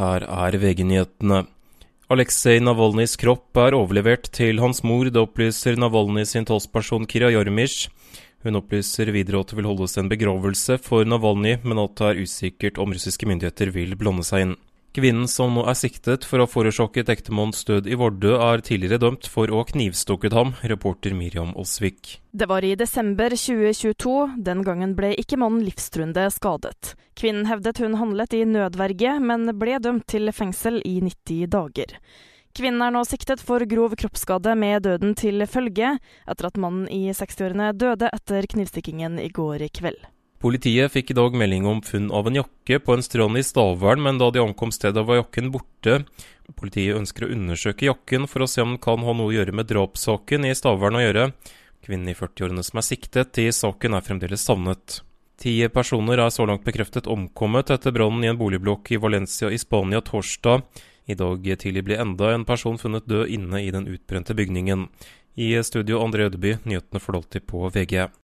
Her er VG-nyhetene. Aleksej Navalnyjs kropp er overlevert til hans mor. Det opplyser Navalnyj sin talsperson Kira Jormish. Hun opplyser videre at det vil holdes en begravelse for Navalnyj, men at det er usikkert om russiske myndigheter vil blande seg inn. Kvinnen som nå er siktet for å ha forårsaket ektemannens død i Vardø, er tidligere dømt for å ha knivstukket ham, reporter Miriam Olsvik. Det var i desember 2022. Den gangen ble ikke mannen livstruende skadet. Kvinnen hevdet hun handlet i nødverge, men ble dømt til fengsel i 90 dager. Kvinnen er nå siktet for grov kroppsskade med døden til følge, etter at mannen i 60-årene døde etter knivstikkingen i går kveld. Politiet fikk i dag melding om funn av en jakke på en strand i Stavern, men da de ankom stedet var jakken borte. Politiet ønsker å undersøke jakken for å se om den kan ha noe å gjøre med drapssaken i Stavern å gjøre. Kvinnen i 40-årene som er siktet i saken er fremdeles savnet. Ti personer er så langt bekreftet omkommet etter brannen i en boligblokk i Valencia i Spania torsdag. I dag tidlig ble enda en person funnet død inne i den utbrente bygningen. I studio André Ødeby, nyhetene alltid på VG.